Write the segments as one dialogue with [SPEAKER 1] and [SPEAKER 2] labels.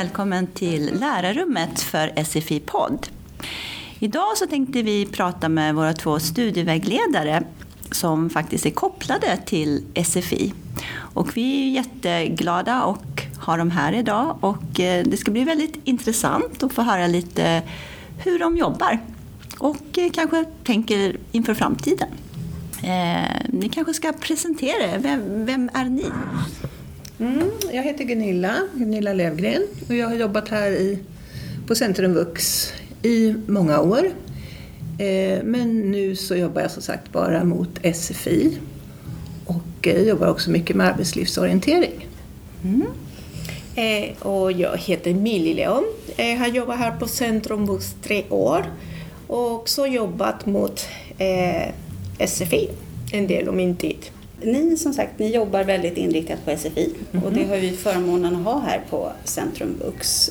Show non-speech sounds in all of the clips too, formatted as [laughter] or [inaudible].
[SPEAKER 1] välkommen till lärarrummet för SFI-podd. Idag så tänkte vi prata med våra två studievägledare som faktiskt är kopplade till SFI. Och vi är jätteglada och har dem här idag och eh, det ska bli väldigt intressant att få höra lite hur de jobbar och eh, kanske tänker inför framtiden. Eh, ni kanske ska presentera er. Vem, vem är ni?
[SPEAKER 2] Mm, jag heter Gunilla, Gunilla Lövgren och jag har jobbat här i, på Centrum Vux i många år. Eh, men nu så jobbar jag som sagt bara mot SFI och eh, jobbar också mycket med arbetslivsorientering.
[SPEAKER 3] Mm. Eh, och jag heter Millie Leon. Jag har jobbat här på Centrum Vux tre år och också jobbat mot eh, SFI en del av min tid.
[SPEAKER 4] Ni som sagt, ni jobbar väldigt inriktat på SFI mm -hmm. och det har vi förmånen att ha här på Centrum Vux.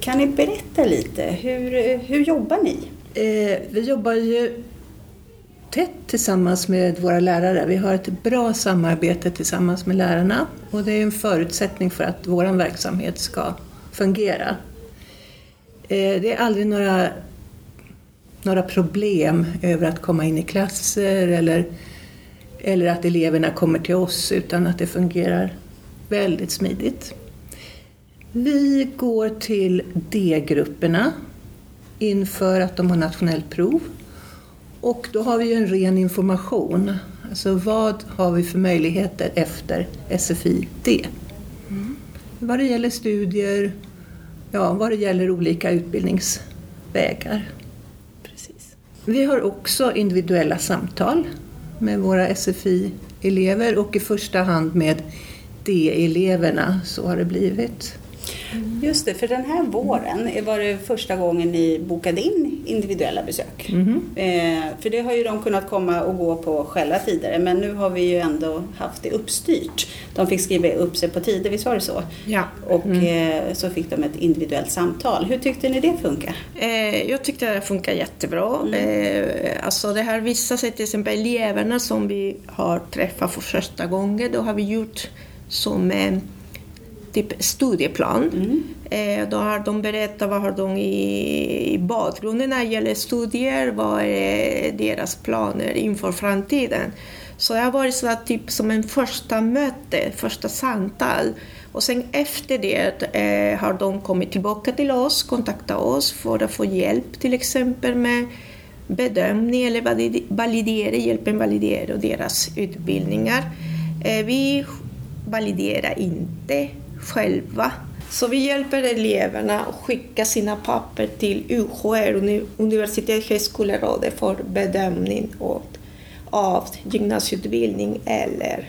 [SPEAKER 4] Kan ni berätta lite, hur, hur jobbar ni?
[SPEAKER 2] Eh, vi jobbar ju tätt tillsammans med våra lärare. Vi har ett bra samarbete tillsammans med lärarna och det är en förutsättning för att vår verksamhet ska fungera. Eh, det är aldrig några, några problem över att komma in i klasser eller eller att eleverna kommer till oss utan att det fungerar väldigt smidigt. Vi går till D-grupperna inför att de har nationellt prov och då har vi en ren information. Alltså vad har vi för möjligheter efter SFI D? Mm. Vad det gäller studier, ja, vad det gäller olika utbildningsvägar. Precis. Vi har också individuella samtal med våra SFI-elever och i första hand med D-eleverna. Så har det blivit.
[SPEAKER 4] Just det, för den här våren var det första gången ni bokade in individuella besök. Mm. Eh, för det har ju de kunnat komma och gå på själva tidigare men nu har vi ju ändå haft det uppstyrt. De fick skriva upp sig på tider, visst var det så?
[SPEAKER 3] Ja.
[SPEAKER 4] Och mm. eh, så fick de ett individuellt samtal. Hur tyckte ni det funkar?
[SPEAKER 3] Eh, jag tyckte det funkar jättebra. Mm. Eh, alltså det här visade sig till exempel eleverna som vi har träffat för första gången, då har vi gjort som typ studieplan. Mm. Eh, då har de berättat vad har de i, i bakgrunden när det gäller studier, vad är deras planer inför framtiden. Så det har varit så att, typ som en första möte, första samtal. Och sen efter det eh, har de kommit tillbaka till oss, kontaktat oss för att få hjälp till exempel med bedömning eller validera, hjälpen validera deras utbildningar. Eh, vi validerar inte själva. Så vi hjälper eleverna att skicka sina papper till UHR, Universitets högskolerådet, för bedömning av gymnasieutbildning eller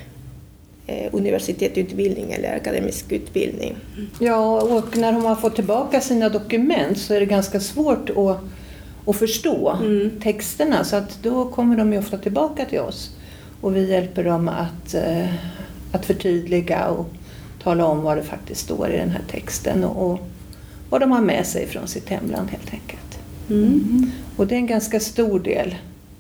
[SPEAKER 3] eh, universitetsutbildning eller akademisk utbildning.
[SPEAKER 2] Ja, och när de har fått tillbaka sina dokument så är det ganska svårt att, att förstå mm. texterna så att då kommer de ju ofta tillbaka till oss och vi hjälper dem att, eh, att förtydliga och tala om vad det faktiskt står i den här texten och, och vad de har med sig från sitt hemland helt enkelt. Mm. Och det är en ganska stor del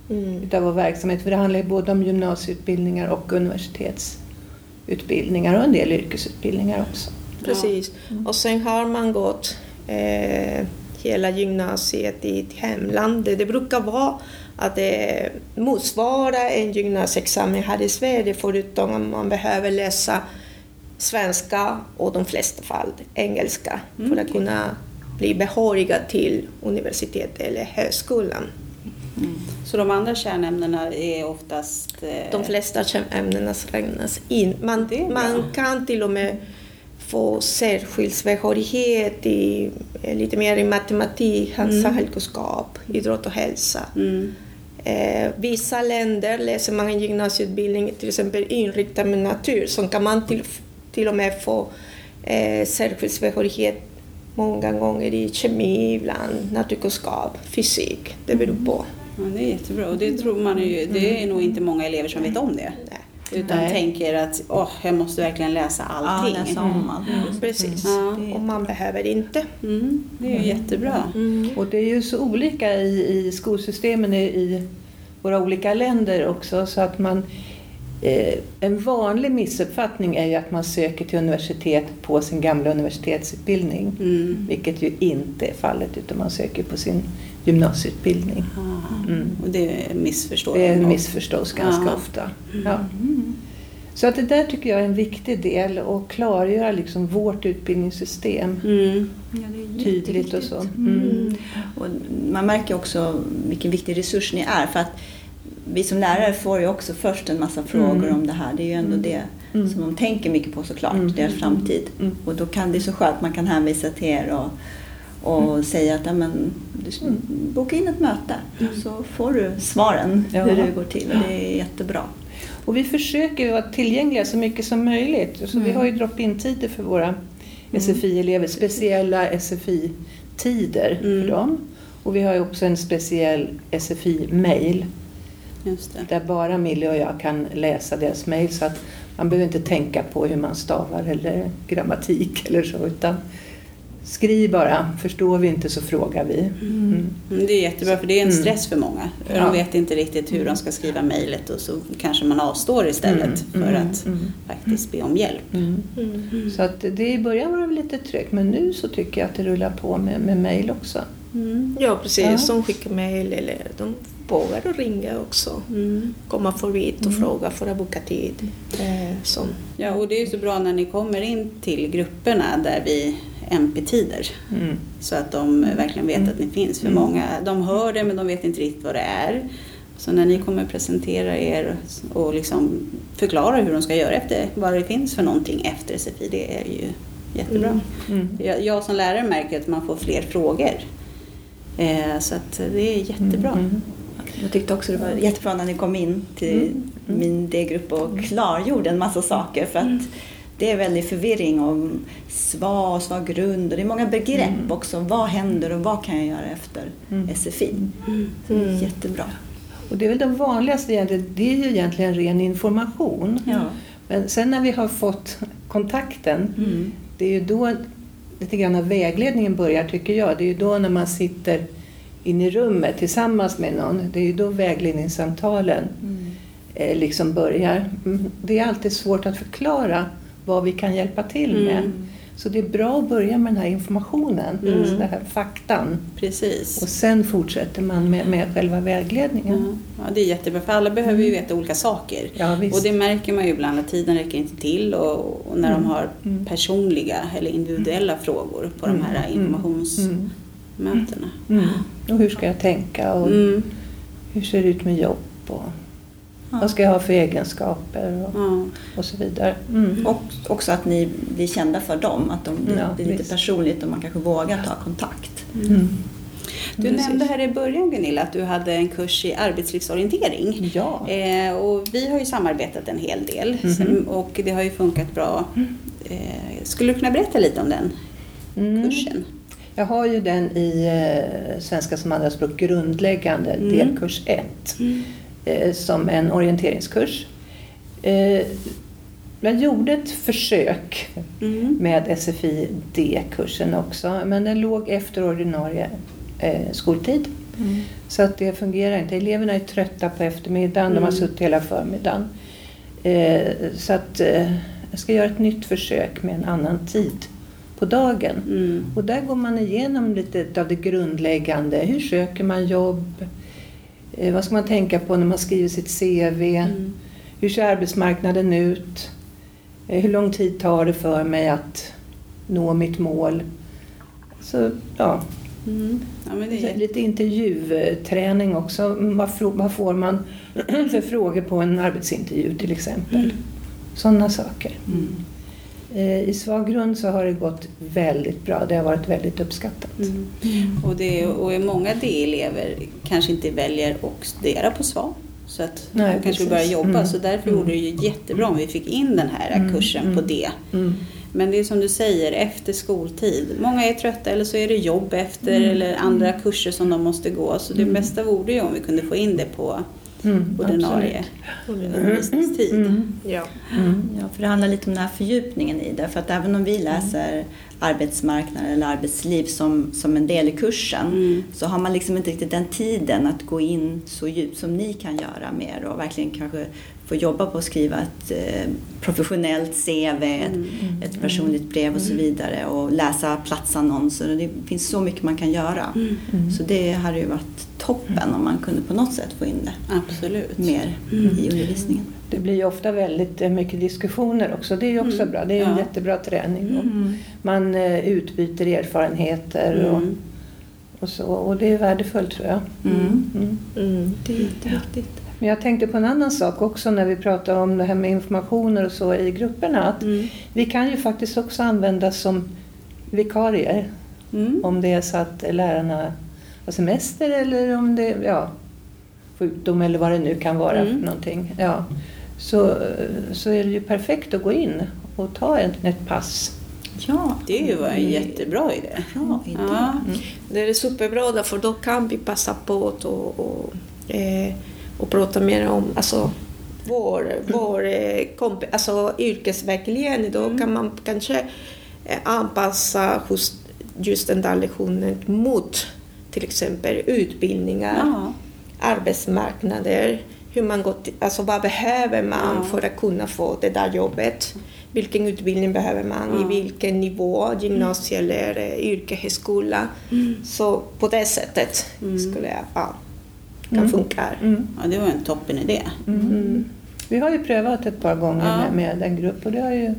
[SPEAKER 2] mm. utav vår verksamhet för det handlar både om gymnasieutbildningar och universitetsutbildningar och en del yrkesutbildningar också.
[SPEAKER 3] Precis. Mm. Och sen har man gått eh, hela gymnasiet i ett hemland. Det brukar vara att det motsvarar en gymnasieexamen här i Sverige förutom att man behöver läsa svenska och de flesta fall engelska mm. för att kunna bli behöriga till universitetet eller högskolan.
[SPEAKER 4] Mm. Så de andra kärnämnena är oftast...
[SPEAKER 3] Eh... De flesta kärnämnena räknas in. Man, man kan till och med få särskild behörighet i, eh, lite mer i matematik, mm. samhällskunskap, idrott och hälsa. Mm. Eh, vissa länder läser man en gymnasieutbildning, till exempel inriktad med natur, som kan man till till och med få eh, särskild många gånger i kemi, ibland naturkunskap, fysik. Det beror på.
[SPEAKER 4] Ja, det är jättebra och det tror man ju, det är nog inte många elever som vet om det. Nej. Utan Nej. tänker att åh, jag måste verkligen läsa allting.
[SPEAKER 1] Ja, läsa om allt.
[SPEAKER 3] Mm. Precis, ja. och man behöver inte.
[SPEAKER 4] Mm. Det är ju mm. jättebra.
[SPEAKER 2] Mm. Och det är ju så olika i, i skolsystemen i, i våra olika länder också så att man Eh, en vanlig missuppfattning är ju att man söker till universitet på sin gamla universitetsutbildning.
[SPEAKER 4] Mm.
[SPEAKER 2] Vilket ju inte är fallet utan man söker på sin gymnasieutbildning.
[SPEAKER 4] Ah.
[SPEAKER 2] Mm.
[SPEAKER 4] Och det missförstår
[SPEAKER 2] Det missförstås ganska
[SPEAKER 4] Ja.
[SPEAKER 2] ofta. Ja. Så att det där tycker jag är en viktig del att klargöra liksom vårt utbildningssystem
[SPEAKER 4] Mm.
[SPEAKER 1] Ja, det är
[SPEAKER 2] tydligt och så. Mm.
[SPEAKER 1] Och man märker också vilken viktig resurs ni är. För att vi som lärare får ju också först en massa frågor
[SPEAKER 2] Mm.
[SPEAKER 1] om det här. Det är ju ändå det
[SPEAKER 2] Mm.
[SPEAKER 1] som de tänker mycket på såklart,
[SPEAKER 2] Mm.
[SPEAKER 1] deras framtid.
[SPEAKER 2] Mm.
[SPEAKER 1] Och då kan det är så skönt man kan hänvisa till er och, och
[SPEAKER 2] Mm.
[SPEAKER 1] säga att ja, men, du, boka in ett möte så får du svaren
[SPEAKER 2] Ja.
[SPEAKER 1] hur det går till. Och det är jättebra.
[SPEAKER 2] Och vi försöker vara tillgängliga så mycket som möjligt. Så Vi har ju drop-in-tider för våra SFI-elever, speciella SFI-tider
[SPEAKER 4] Mm.
[SPEAKER 2] för dem. Och vi har ju också en speciell SFI-mail. Där bara Millie och jag kan läsa deras mail så att man behöver inte tänka på hur man stavar eller grammatik [laughs] eller så utan skriv bara, förstår vi inte så frågar vi. Mm.
[SPEAKER 4] Mm, Det är jättebra för det är en
[SPEAKER 2] Mm.
[SPEAKER 4] stress för många. De
[SPEAKER 2] Ja.
[SPEAKER 4] vet inte riktigt hur de ska skriva mejlet och så kanske man avstår istället
[SPEAKER 2] Mm,
[SPEAKER 4] för
[SPEAKER 2] mm,
[SPEAKER 4] att
[SPEAKER 2] mm.
[SPEAKER 4] faktiskt be om hjälp.
[SPEAKER 2] Mm. Så att det i början var det lite trögt men nu så tycker jag att det rullar på med, mail också.
[SPEAKER 3] Ja, precis.
[SPEAKER 2] Ja.
[SPEAKER 3] De skickar mejl eller de vågar att ringa också.
[SPEAKER 4] Mm.
[SPEAKER 3] Komma förbi och fråga för att boka tid. Eh,
[SPEAKER 4] Ja, och det är ju så bra när ni kommer in till grupperna där vi MP-tider.
[SPEAKER 2] Mm.
[SPEAKER 4] Så att de verkligen vet att ni finns. För
[SPEAKER 2] Mm.
[SPEAKER 4] många, de hör det men de vet inte riktigt vad det är. Så när ni kommer presentera er och liksom förklara hur de ska göra efter vad det finns för någonting efter SFI, det är ju jättebra.
[SPEAKER 2] Mm.
[SPEAKER 4] Jag, jag som lärare märker att man får fler frågor. Eh, så att det är jättebra.
[SPEAKER 2] Mm.
[SPEAKER 1] Jag tyckte också det var jättebra när ni kom in till min D-grupp och klargjorde en massa saker. För att det är väldigt förvirring om SVA och SVA-grund och det är många begrepp också. Vad händer och vad kan jag göra efter
[SPEAKER 2] Mm.
[SPEAKER 1] SFI? Så det är jättebra.
[SPEAKER 2] Och det är väl det vanligaste egentligen, det är ju egentligen ren information.
[SPEAKER 1] Ja.
[SPEAKER 2] Men sen när vi har fått kontakten,
[SPEAKER 1] Mm.
[SPEAKER 2] det är ju då lite grann vägledningen börjar tycker jag. Det är ju då när man sitter inne i rummet tillsammans med någon, det är ju då vägledningssamtalen
[SPEAKER 1] Mm.
[SPEAKER 2] eh, liksom börjar. Mm, Det är alltid svårt att förklara vad vi kan hjälpa till med.
[SPEAKER 4] Mm.
[SPEAKER 2] Så det är bra att börja med den här informationen,
[SPEAKER 4] Mm.
[SPEAKER 2] den här faktan.
[SPEAKER 4] Precis.
[SPEAKER 2] Och sen fortsätter man med, med själva vägledningen.
[SPEAKER 4] Ja, ja, det är jättebra för alla behöver ju veta olika saker.
[SPEAKER 2] Ja, visst.
[SPEAKER 4] Och det märker man ju ibland att tiden räcker inte till och, och när de har
[SPEAKER 2] Mm.
[SPEAKER 4] personliga eller individuella frågor på de här
[SPEAKER 2] Mm.
[SPEAKER 4] informationsmötena.
[SPEAKER 2] Mm. Och hur ska jag tänka och
[SPEAKER 4] Mm.
[SPEAKER 2] hur ser det ut med jobb och
[SPEAKER 1] Ja.
[SPEAKER 2] vad ska jag ha för egenskaper och,
[SPEAKER 4] Ja.
[SPEAKER 2] och så vidare. Mm.
[SPEAKER 1] Och också att ni blir kända för dem, att de, det
[SPEAKER 2] Ja,
[SPEAKER 1] blir lite
[SPEAKER 2] visst.
[SPEAKER 1] personligt och man kanske vågar ta kontakt.
[SPEAKER 2] Mm.
[SPEAKER 4] Du
[SPEAKER 2] Precis.
[SPEAKER 4] nämnde här i början Gunilla att du hade en kurs i arbetslivsorientering.
[SPEAKER 2] Ja.
[SPEAKER 4] Eh, och vi har ju samarbetat en hel del
[SPEAKER 2] Mhm.
[SPEAKER 4] Sen- och det har ju funkat bra. Eh, skulle du kunna berätta lite om den
[SPEAKER 2] Mm.
[SPEAKER 4] kursen?
[SPEAKER 2] Jag har ju den i eh, Svenska som andraspråk grundläggande,
[SPEAKER 4] Mm.
[SPEAKER 2] delkurs 1, eh, som en orienteringskurs. Eh, jag gjorde ett försök
[SPEAKER 4] Mm.
[SPEAKER 2] med SFI D-kursen också, men den låg efter ordinarie skoltid. Så att det fungerar inte. Eleverna är trötta på eftermiddagen, de har
[SPEAKER 4] Mm.
[SPEAKER 2] suttit hela förmiddagen. Eh, så att eh, jag ska göra ett nytt försök med en annan tid på dagen.
[SPEAKER 4] Mm.
[SPEAKER 2] Och där går man igenom lite av det grundläggande. Hur söker man jobb? Eh, vad ska man tänka på när man skriver sitt CV?
[SPEAKER 4] Mm.
[SPEAKER 2] Hur ser arbetsmarknaden ut? Eh, hur lång tid tar det för mig att nå mitt mål? Så, ja,
[SPEAKER 4] Mm. Ja, är
[SPEAKER 2] lite intervjuträning också. Mm, Vad, får man [clears throat] för frågor på en arbetsintervju till exempel? Sådana saker.
[SPEAKER 4] Mm.
[SPEAKER 2] Eh, I svag grund så har det gått väldigt bra. Det har varit väldigt uppskattat.
[SPEAKER 4] Mm. Och, det, och många D-elever kanske inte väljer att studera på SVA. Så att
[SPEAKER 2] Nej,
[SPEAKER 4] de kanske vill
[SPEAKER 2] precis.
[SPEAKER 4] börja jobba.
[SPEAKER 2] Mm.
[SPEAKER 4] Så därför
[SPEAKER 2] Mm.
[SPEAKER 4] vore det ju jättebra om vi fick in den här
[SPEAKER 2] Mm.
[SPEAKER 4] kursen
[SPEAKER 2] Mm.
[SPEAKER 4] på det.
[SPEAKER 2] Mm.
[SPEAKER 4] Men det är som du säger, efter skoltid. Många är trötta eller så är det jobb efter
[SPEAKER 2] Mm.
[SPEAKER 4] eller andra kurser som de måste gå. Så det
[SPEAKER 2] Mm.
[SPEAKER 4] bästa vore ju om vi kunde få in det på
[SPEAKER 2] Mm,
[SPEAKER 4] ordinarie undervisningstid.
[SPEAKER 2] Mm.
[SPEAKER 3] Ja.
[SPEAKER 1] Ja, för det handlar lite om den här fördjupningen i det. För att även om vi läser arbetsmarknad eller arbetsliv som, som en del i kursen
[SPEAKER 4] Mm.
[SPEAKER 1] så har man liksom inte riktigt den tiden att gå in så djupt som ni kan göra mer och verkligen kanske få jobba på att skriva ett eh, professionellt CV, ett, ett personligt brev och så vidare och läsa platsannonser. Och det finns så mycket man kan göra. Så det hade ju varit toppen om man kunde på något sätt få in det
[SPEAKER 4] Absolut.
[SPEAKER 1] mer i undervisningen.
[SPEAKER 2] Det blir ju ofta väldigt eh, mycket diskussioner också. Det är ju också bra. Det är en
[SPEAKER 4] Ja.
[SPEAKER 2] jättebra träning. Och man eh, utbyter erfarenheter och,
[SPEAKER 4] Mm.
[SPEAKER 2] och så. Och det är värdefullt tror jag.
[SPEAKER 1] Mm.
[SPEAKER 2] Mm.
[SPEAKER 3] Mm.
[SPEAKER 1] Det är jätteviktigt.
[SPEAKER 2] Men jag tänkte på en annan sak också när vi pratar om det här med informationer och så i grupperna. Att
[SPEAKER 4] Mm.
[SPEAKER 2] Vi kan ju faktiskt också användas som vikarier.
[SPEAKER 4] Mm.
[SPEAKER 2] Om det är så att lärarna har semester eller om det ja, sjukdom eller vad det nu kan vara
[SPEAKER 4] Mm.
[SPEAKER 2] för någonting. Ja. Så, så är det ju perfekt att gå in och ta ett, ett pass.
[SPEAKER 1] Ja,
[SPEAKER 4] Det är ju en jättebra idé.
[SPEAKER 1] bra idé.
[SPEAKER 4] Ja.
[SPEAKER 3] Det är superbra därför då kan vi passa på att och, och, eh, och prata mer om alltså, vår, vår eh, komp- alltså, yrkesvägledning. Då kan man kanske eh, anpassa just, just den där lektionen mot till exempel utbildningar,
[SPEAKER 4] Ja.
[SPEAKER 3] arbetsmarknader, hur man går till, alltså vad behöver man
[SPEAKER 4] Ja.
[SPEAKER 3] för att kunna få det där jobbet? Vilken utbildning behöver man?
[SPEAKER 4] Ja.
[SPEAKER 3] I vilken nivå? Gymnasie eller eh, yrkeshögskola? Så på det sättet skulle jag, ja, kan funka.
[SPEAKER 2] Mm.
[SPEAKER 4] ja, det var en toppen idé.
[SPEAKER 3] Mm.
[SPEAKER 2] Vi har ju prövat ett par gånger
[SPEAKER 4] Ja.
[SPEAKER 2] med, med en grupp och det har ju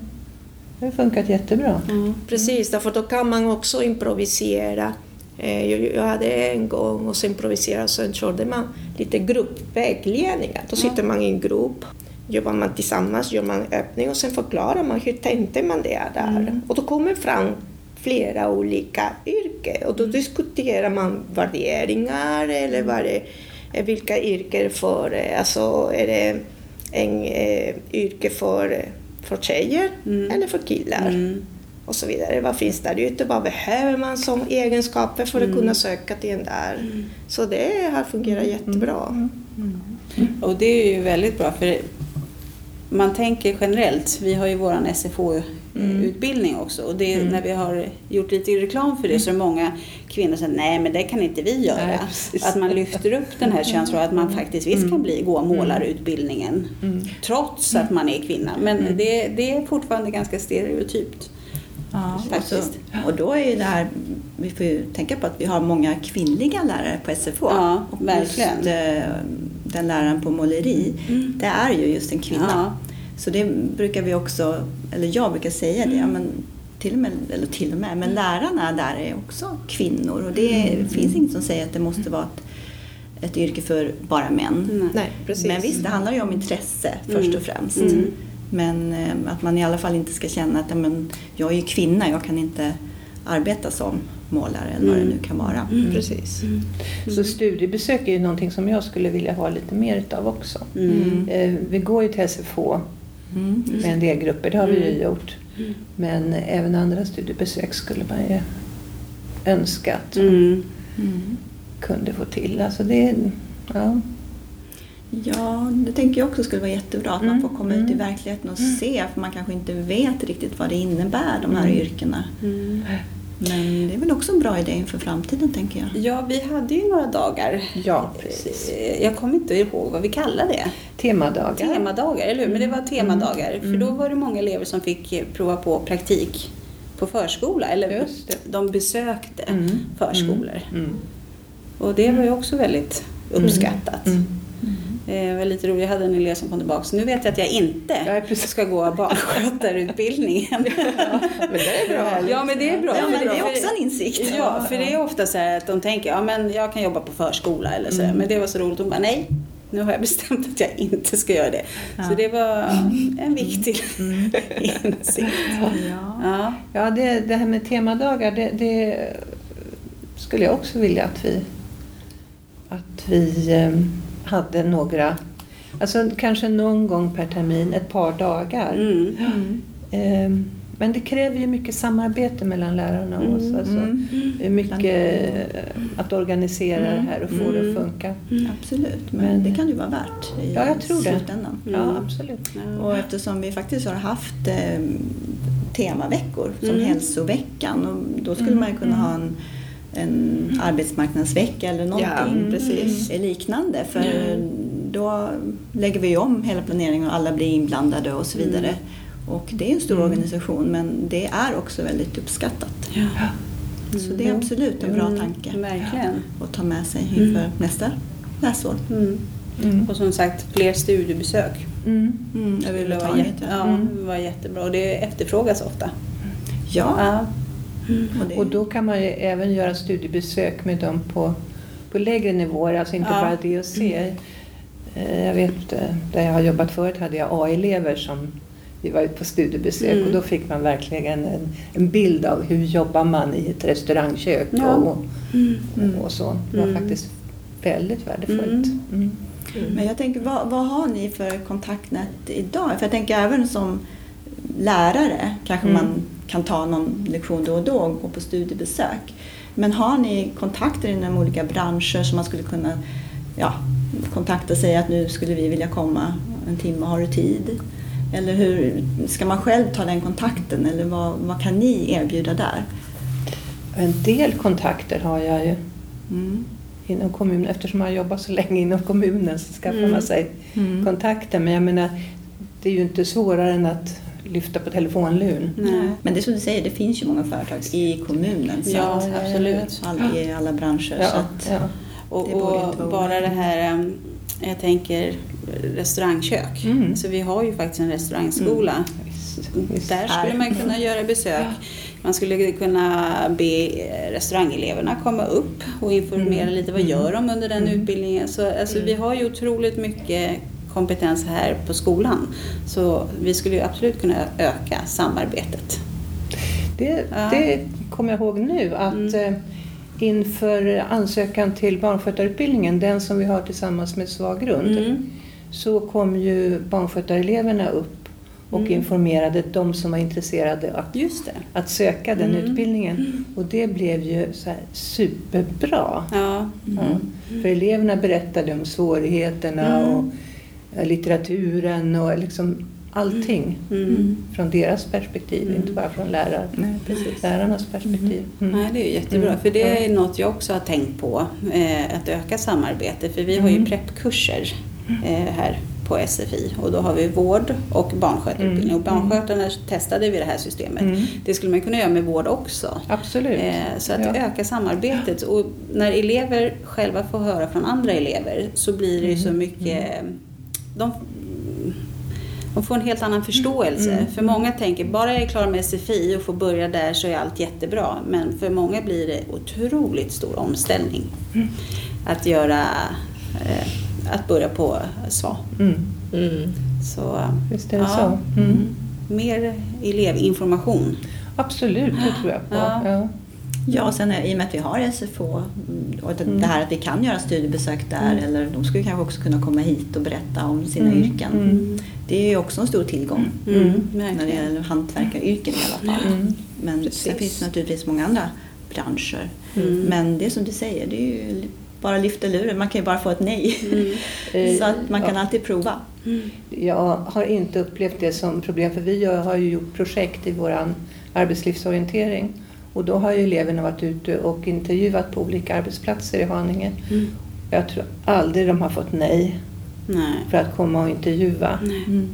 [SPEAKER 2] det har funkat jättebra.
[SPEAKER 3] Precis, därför då kan man också improvisera. Eh, Jag, hade en gång och så improviserade och sen körde man lite gruppvägledningar. Då sitter man i en grupp, jobbar man tillsammans, gör man öppning och sen förklarar man hur tänkte man det där. Och då kommer fram flera olika yrken och då diskuterar man värderingar eller vad det, vilka yrken för, eh, alltså är det en eh, yrke för, för tjejer
[SPEAKER 4] Mm.
[SPEAKER 3] eller för killar?
[SPEAKER 4] Mm.
[SPEAKER 3] Och så vidare. Vad finns där? Ute? Vad behöver man som egenskaper för att kunna söka till en där? Så det har fungerat jättebra.
[SPEAKER 4] Och det är ju väldigt bra för man tänker generellt, vi har ju våran SFO-utbildning också. Och det, är när vi har gjort lite reklam för det så är det många kvinnor som säger nej men det kan inte vi göra.
[SPEAKER 2] Nej,
[SPEAKER 4] att man lyfter upp den här könsrollen, att man faktiskt visst kan bli, gå målarutbildningen trots att man är kvinna. Men det, det är fortfarande ganska stereotypt.
[SPEAKER 1] Ja, och, så,
[SPEAKER 4] Faktiskt.
[SPEAKER 1] och då är ju det här, vi får ju tänka på att vi har många kvinnliga lärare på SFO.
[SPEAKER 4] Ja,
[SPEAKER 1] och
[SPEAKER 4] verkligen.
[SPEAKER 1] Just, eh, den läraren på måleri, det är ju just en kvinna.
[SPEAKER 4] Ja.
[SPEAKER 1] Så det brukar vi också, eller jag brukar säga det, ja, men till och med, eller till och med, men lärarna där är också kvinnor och det finns inget som säger att det måste vara ett, ett yrke för bara män.
[SPEAKER 4] Nej.
[SPEAKER 1] Men visst, det handlar ju om intresse först och främst.
[SPEAKER 4] Mm.
[SPEAKER 1] Men eh, att man i alla fall inte ska känna att ja, men, jag är ju kvinna, jag kan inte arbeta som målare eller vad det nu kan vara.
[SPEAKER 3] Precis.
[SPEAKER 2] Så studiebesök är ju någonting som jag skulle vilja ha lite mer utav också.
[SPEAKER 4] Mm.
[SPEAKER 2] Eh, Vi går ju till SFO
[SPEAKER 1] Mm.
[SPEAKER 2] med en del grupper, det har vi ju gjort. Men även andra studiebesök skulle man ju önska att man
[SPEAKER 4] Mm.
[SPEAKER 1] Mm.
[SPEAKER 2] kunde få till. Alltså det, ja.
[SPEAKER 1] Ja, det tänker jag också skulle vara jättebra att man
[SPEAKER 2] Mm,
[SPEAKER 1] får komma ut i verkligheten och se för man kanske inte vet riktigt vad det innebär de här yrkena.
[SPEAKER 4] Mm.
[SPEAKER 1] Men det är väl också en bra idé inför framtiden tänker jag.
[SPEAKER 4] Ja, vi hade ju några dagar.
[SPEAKER 2] ja, precis.
[SPEAKER 4] Jag kommer inte ihåg vad vi kallade det.
[SPEAKER 2] Temadagar.
[SPEAKER 4] Temadagar, eller hur? Men det var temadagar. För då var det många elever som fick prova på praktik på förskola. Eller
[SPEAKER 2] Just det.
[SPEAKER 4] de besökte
[SPEAKER 2] Mm.
[SPEAKER 4] förskolor.
[SPEAKER 2] Mm.
[SPEAKER 4] Och det var ju också väldigt uppskattat.
[SPEAKER 2] Mm.
[SPEAKER 4] Eh, Det var lite roligt, jag hade en elev som kom tillbaka. Så nu vet jag att jag inte
[SPEAKER 2] Ja, precis.
[SPEAKER 4] ska gå barnskötarutbildningen. [laughs]
[SPEAKER 3] Men det är bra.
[SPEAKER 4] Ja, men det är bra.
[SPEAKER 1] Ja, men det är också en insikt.
[SPEAKER 4] Ja, för det är ofta så här att de tänker ja men jag kan jobba på förskola eller så. Men det var så roligt. Hon bara nej, nu har jag bestämt att jag inte ska göra det. Så det var en viktig [laughs] insikt.
[SPEAKER 1] Ja.
[SPEAKER 4] Ja.
[SPEAKER 2] Ja, det, det här med temadagar, det, det skulle jag också vilja att vi, att vi eh, hade några, alltså kanske någon gång per termin, ett par dagar.
[SPEAKER 4] Mm.
[SPEAKER 2] Eh, Men det kräver ju mycket samarbete mellan lärarna och oss. Alltså,
[SPEAKER 1] Mm.
[SPEAKER 2] det är mycket eh, att organisera det här och få det att funka.
[SPEAKER 1] Absolut, men,
[SPEAKER 2] Men-
[SPEAKER 1] det kan ju vara värt i
[SPEAKER 2] Ja, jag tror det.
[SPEAKER 1] slutändan.
[SPEAKER 2] Ja, absolut.
[SPEAKER 1] Och eftersom vi faktiskt har haft eh, temaveckor som
[SPEAKER 4] Mm.
[SPEAKER 1] hälsoveckan och då skulle man ju kunna ha en, en arbetsmarknadsvecka eller
[SPEAKER 4] Ja,
[SPEAKER 1] någonting
[SPEAKER 4] precis.
[SPEAKER 1] liknande. För då lägger vi om hela planeringen och alla blir inblandade och så vidare. Och det är en stor organisation men det är också väldigt uppskattat.
[SPEAKER 4] Ja.
[SPEAKER 1] Så det är absolut en bra tanke
[SPEAKER 4] Verkligen.
[SPEAKER 1] att ta med sig inför nästa läsår.
[SPEAKER 4] Mm.
[SPEAKER 2] Mm.
[SPEAKER 4] Och som sagt, fler studiebesök.
[SPEAKER 2] Mm.
[SPEAKER 1] Mm, överhuvudtaget.
[SPEAKER 4] jätte, ja, det var jättebra och det efterfrågas ofta.
[SPEAKER 1] Ja,
[SPEAKER 4] Ja.
[SPEAKER 1] Och det,
[SPEAKER 2] Och då kan man ju även göra studiebesök med dem på, på lägre nivåer, alltså inte
[SPEAKER 4] Ja.
[SPEAKER 2] bara DOC. Eh, Jag vet, eh, där jag har jobbat förut hade jag A-elever som vi var ute på studiebesök
[SPEAKER 4] Mm.
[SPEAKER 2] och då fick man verkligen en, en bild av hur jobbar man i ett restaurangkök
[SPEAKER 4] Ja.
[SPEAKER 2] och,
[SPEAKER 1] Mm.
[SPEAKER 2] och så. Det var
[SPEAKER 4] Mm.
[SPEAKER 2] faktiskt väldigt värdefullt.
[SPEAKER 4] Mm.
[SPEAKER 2] Mm.
[SPEAKER 1] Men jag tänker, vad, vad har ni för kontaktnät idag? För jag tänker även som lärare kanske
[SPEAKER 2] Mm.
[SPEAKER 1] man kan ta någon lektion då och då och gå på studiebesök. Men har ni kontakter inom olika branscher som man skulle kunna ja, kontakta sig att nu skulle vi vilja komma en timme, har du tid? Eller hur, ska man själv ta den kontakten eller vad, vad kan ni erbjuda där?
[SPEAKER 2] En del kontakter har jag ju
[SPEAKER 1] Mm.
[SPEAKER 2] inom kommunen. Eftersom jag jobbar så länge inom kommunen så skaffar
[SPEAKER 4] Mm.
[SPEAKER 2] man sig
[SPEAKER 1] Mm.
[SPEAKER 2] kontakter. Men jag menar, det är ju inte svårare än att lyfta på telefonluren.
[SPEAKER 4] Nej.
[SPEAKER 1] Men det är som du säger, det finns ju många företag i kommunen. Så
[SPEAKER 4] Ja,
[SPEAKER 1] att,
[SPEAKER 4] absolut.
[SPEAKER 1] all, I alla branscher. Så
[SPEAKER 2] Ja,
[SPEAKER 1] att,
[SPEAKER 2] ja.
[SPEAKER 4] Och,
[SPEAKER 1] Det
[SPEAKER 4] och bara det här, um, jag tänker restaurangkök.
[SPEAKER 2] Mm.
[SPEAKER 4] Så vi har ju faktiskt en restaurangskola.
[SPEAKER 2] Visst, visst.
[SPEAKER 4] Där skulle man kunna göra besök. Man skulle kunna be eh, restaurangeleverna komma upp och informera
[SPEAKER 2] Mm.
[SPEAKER 4] lite. Vad gör de under den
[SPEAKER 2] Mm.
[SPEAKER 4] utbildningen? Så, alltså, Vi har ju otroligt mycket kompetens här på skolan. Så vi skulle ju absolut kunna öka samarbetet.
[SPEAKER 2] Det,
[SPEAKER 4] Ja.
[SPEAKER 2] det kommer jag ihåg nu att
[SPEAKER 4] Mm.
[SPEAKER 2] eh, inför ansökan till barnskötarutbildningen, den som vi har tillsammans med Svag grund,
[SPEAKER 4] Mm.
[SPEAKER 2] så kom ju barnskötareleverna upp och
[SPEAKER 4] Mm.
[SPEAKER 2] informerade de som var intresserade att, att söka den
[SPEAKER 4] Mm.
[SPEAKER 2] utbildningen. Och det blev ju så superbra.
[SPEAKER 4] Ja.
[SPEAKER 2] Ja. För eleverna berättade om svårigheterna
[SPEAKER 4] Mm.
[SPEAKER 2] och litteraturen och liksom allting
[SPEAKER 4] Mm.
[SPEAKER 2] från deras perspektiv,
[SPEAKER 4] Mm.
[SPEAKER 2] inte bara från lärar,
[SPEAKER 1] Nej,
[SPEAKER 2] lärarnas perspektiv. Mm.
[SPEAKER 4] Nej, det är ju jättebra.
[SPEAKER 2] Mm.
[SPEAKER 4] För det är något jag också har tänkt på. Eh, att öka samarbete. För vi har ju
[SPEAKER 2] Mm.
[SPEAKER 4] preppkurser eh, här på SFI. Och då har vi vård och barnskötarutbildning.
[SPEAKER 2] Mm.
[SPEAKER 4] Och barnskötarna testade vi det här systemet.
[SPEAKER 2] Mm.
[SPEAKER 4] Det skulle man kunna göra med vård också.
[SPEAKER 2] Absolut.
[SPEAKER 4] Eh, Så att
[SPEAKER 2] Ja.
[SPEAKER 4] öka samarbetet. Och när elever själva får höra från andra elever så blir det ju så
[SPEAKER 2] Mm.
[SPEAKER 4] mycket... De, de får en helt annan förståelse.
[SPEAKER 2] Mm.
[SPEAKER 4] För många tänker, bara jag är klar med SFI och får börja där så är allt jättebra. Men för många blir det otroligt stor omställning.
[SPEAKER 2] Mm.
[SPEAKER 4] Att göra... Eh, att börja på SVA.
[SPEAKER 2] Mm.
[SPEAKER 4] Så eh,
[SPEAKER 2] Visst är det
[SPEAKER 4] Ja.
[SPEAKER 2] så. Mm.
[SPEAKER 4] mer elevinformation.
[SPEAKER 2] Absolut, det tror jag på.
[SPEAKER 4] Ja.
[SPEAKER 2] Ja.
[SPEAKER 1] Ja, och sen i och med att vi har SFO mm, och det,
[SPEAKER 2] Mm.
[SPEAKER 1] det här att vi kan göra studiebesök där
[SPEAKER 2] Mm.
[SPEAKER 1] eller de skulle kanske också kunna komma hit och berätta om sina
[SPEAKER 2] Mm.
[SPEAKER 1] yrken.
[SPEAKER 2] Mm.
[SPEAKER 1] Det är ju också en stor tillgång
[SPEAKER 4] Mm,
[SPEAKER 1] när det gäller hantverkaryrken i alla fall. Men
[SPEAKER 4] Precis.
[SPEAKER 1] det finns naturligtvis många andra branscher. Men det är som du säger, det är ju bara lyfta luren. Man kan ju bara få ett nej.
[SPEAKER 2] Eh, [laughs]
[SPEAKER 1] Så att man kan
[SPEAKER 2] ja.
[SPEAKER 1] alltid prova.
[SPEAKER 2] Jag har inte upplevt det som problem för vi har ju gjort projekt i vår arbetslivsorientering och då har ju eleverna varit ute och intervjuat på olika arbetsplatser i Haninge.
[SPEAKER 4] Mm.
[SPEAKER 2] Jag tror aldrig de har fått nej
[SPEAKER 4] Nej.
[SPEAKER 2] för att komma och intervjua.
[SPEAKER 4] Nej.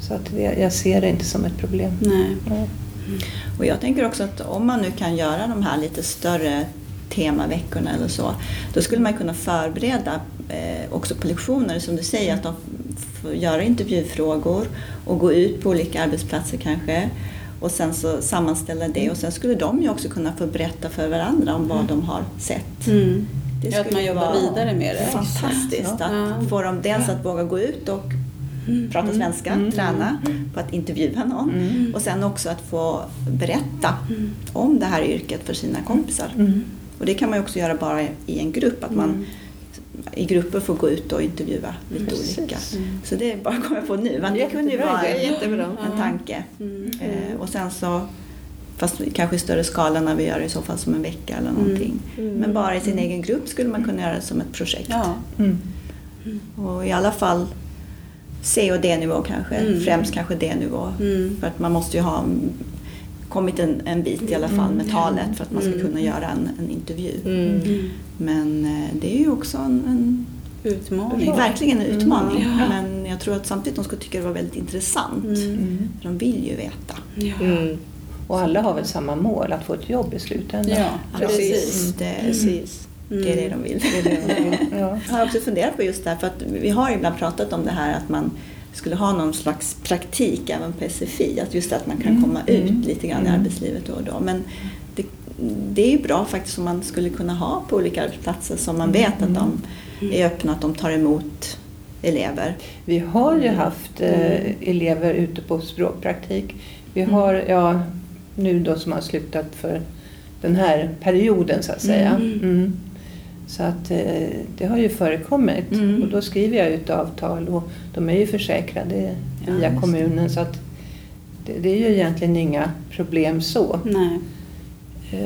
[SPEAKER 2] Så att det, jag ser det inte som ett problem.
[SPEAKER 4] Nej.
[SPEAKER 2] Ja.
[SPEAKER 1] Och jag tänker också att om man nu kan göra de här lite större temaveckorna eller så, då skulle man kunna förbereda eh, också på lektioner, som du säger, att de får göra intervjufrågor och gå ut på olika arbetsplatser kanske och sen så sammanställa det och sen skulle de ju också kunna få berätta för varandra om vad de har sett.
[SPEAKER 4] Mm.
[SPEAKER 1] Det
[SPEAKER 4] Ja, att
[SPEAKER 1] skulle
[SPEAKER 4] man jobbar vidare med det.
[SPEAKER 1] Fantastiskt
[SPEAKER 4] Ja.
[SPEAKER 1] att få dem dels att våga gå ut och prata svenska,
[SPEAKER 2] Mm.
[SPEAKER 1] träna på att intervjua någon
[SPEAKER 2] Mm.
[SPEAKER 1] och sen också att få berätta om det här yrket för sina kompisar.
[SPEAKER 2] Mm.
[SPEAKER 1] Och det kan man ju också göra bara i en grupp, att man i grupper får gå ut och intervjua lite
[SPEAKER 2] Precis.
[SPEAKER 1] olika. Så det är bara att komma på nu. Men det kunde ju vara en,
[SPEAKER 3] Jättebra.
[SPEAKER 1] en tanke.
[SPEAKER 4] Mm.
[SPEAKER 1] Eh, och sen så, fast kanske i större skala när vi gör det i så fall som en vecka eller någonting. Men bara i sin egen grupp skulle man kunna göra det som ett projekt.
[SPEAKER 4] Ja.
[SPEAKER 2] Mm.
[SPEAKER 1] Och i alla fall C och D-nivå kanske,
[SPEAKER 4] Mm.
[SPEAKER 1] främst kanske D-nivå.
[SPEAKER 4] Mm.
[SPEAKER 1] För att man måste ju ha mm, kommit en, en bit i alla fall med talet för att man ska
[SPEAKER 4] Mm.
[SPEAKER 1] kunna göra en, en intervju.
[SPEAKER 3] Mm.
[SPEAKER 1] Men eh, det är ju också en, en
[SPEAKER 4] Utmaning.
[SPEAKER 1] verkligen en utmaning.
[SPEAKER 4] Ja.
[SPEAKER 1] Men jag tror att samtidigt de skulle tycka det var väldigt intressant.
[SPEAKER 2] Mm.
[SPEAKER 1] För de vill ju veta.
[SPEAKER 4] Ja.
[SPEAKER 3] Mm.
[SPEAKER 2] Och alla har väl samma mål, att få ett jobb i slutändan.
[SPEAKER 4] Ja,
[SPEAKER 1] Precis.
[SPEAKER 4] precis.
[SPEAKER 1] Det,
[SPEAKER 4] precis.
[SPEAKER 1] det är det de vill.
[SPEAKER 2] Det är det de vill. Ja. [laughs]
[SPEAKER 1] Jag har också funderat på just det här, för att vi har ibland pratat om det här att man skulle ha någon slags praktik även på SFI. Att just att man kan
[SPEAKER 2] Mm.
[SPEAKER 1] komma ut
[SPEAKER 2] Mm.
[SPEAKER 1] lite grann i
[SPEAKER 2] Mm.
[SPEAKER 1] arbetslivet då och då. Men det, det är ju bra faktiskt om man skulle kunna ha på olika arbetsplatser som man vet att de är öppna, att de tar emot elever.
[SPEAKER 2] Vi har ju haft eh, elever ute på språkpraktik. Vi har, ja, nu då som har slutat för den här perioden så att säga. Mm. Så att eh, det har ju förekommit
[SPEAKER 1] Mm.
[SPEAKER 2] och då skriver jag ut avtal och de är ju försäkrade
[SPEAKER 1] Ja,
[SPEAKER 2] via kommunen så att det, det är ju egentligen inga problem så.
[SPEAKER 4] Nej.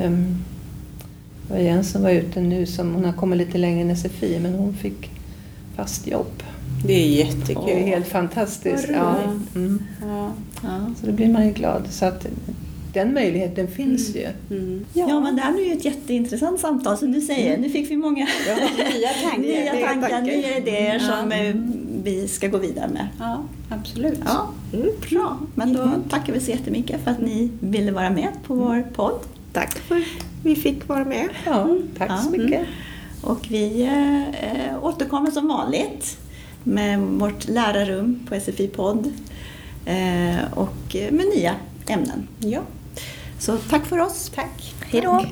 [SPEAKER 2] Um, det var en som var ute nu som hon har kommit lite längre än SFI men hon fick fast jobb.
[SPEAKER 4] Det är jättekul.
[SPEAKER 2] Det är helt fantastiskt. Ja. Mm.
[SPEAKER 4] Ja.
[SPEAKER 2] Så då blir man ju glad. Så att den möjligheten finns ju.
[SPEAKER 4] Mm.
[SPEAKER 1] Ja. men det här är ju ett jätteintressant samtal som du säger. Nu fick vi många
[SPEAKER 4] Nya tankar. [laughs]
[SPEAKER 1] nya tankar, nya idéer
[SPEAKER 4] Ja.
[SPEAKER 1] som eh, vi ska gå vidare med.
[SPEAKER 4] Ja, absolut.
[SPEAKER 1] Ja, bra. Men då tackar vi så jättemycket för att ni ville vara med på vår podd.
[SPEAKER 3] Tack för att vi fick vara med.
[SPEAKER 2] Ja, tack
[SPEAKER 1] Ja.
[SPEAKER 2] så mycket.
[SPEAKER 1] Och vi eh, återkommer som vanligt med vårt lärarrum på SFI-podd eh, och med nya ämnen.
[SPEAKER 4] Ja.
[SPEAKER 1] Så tack för oss.
[SPEAKER 4] Tack.
[SPEAKER 1] Hej då!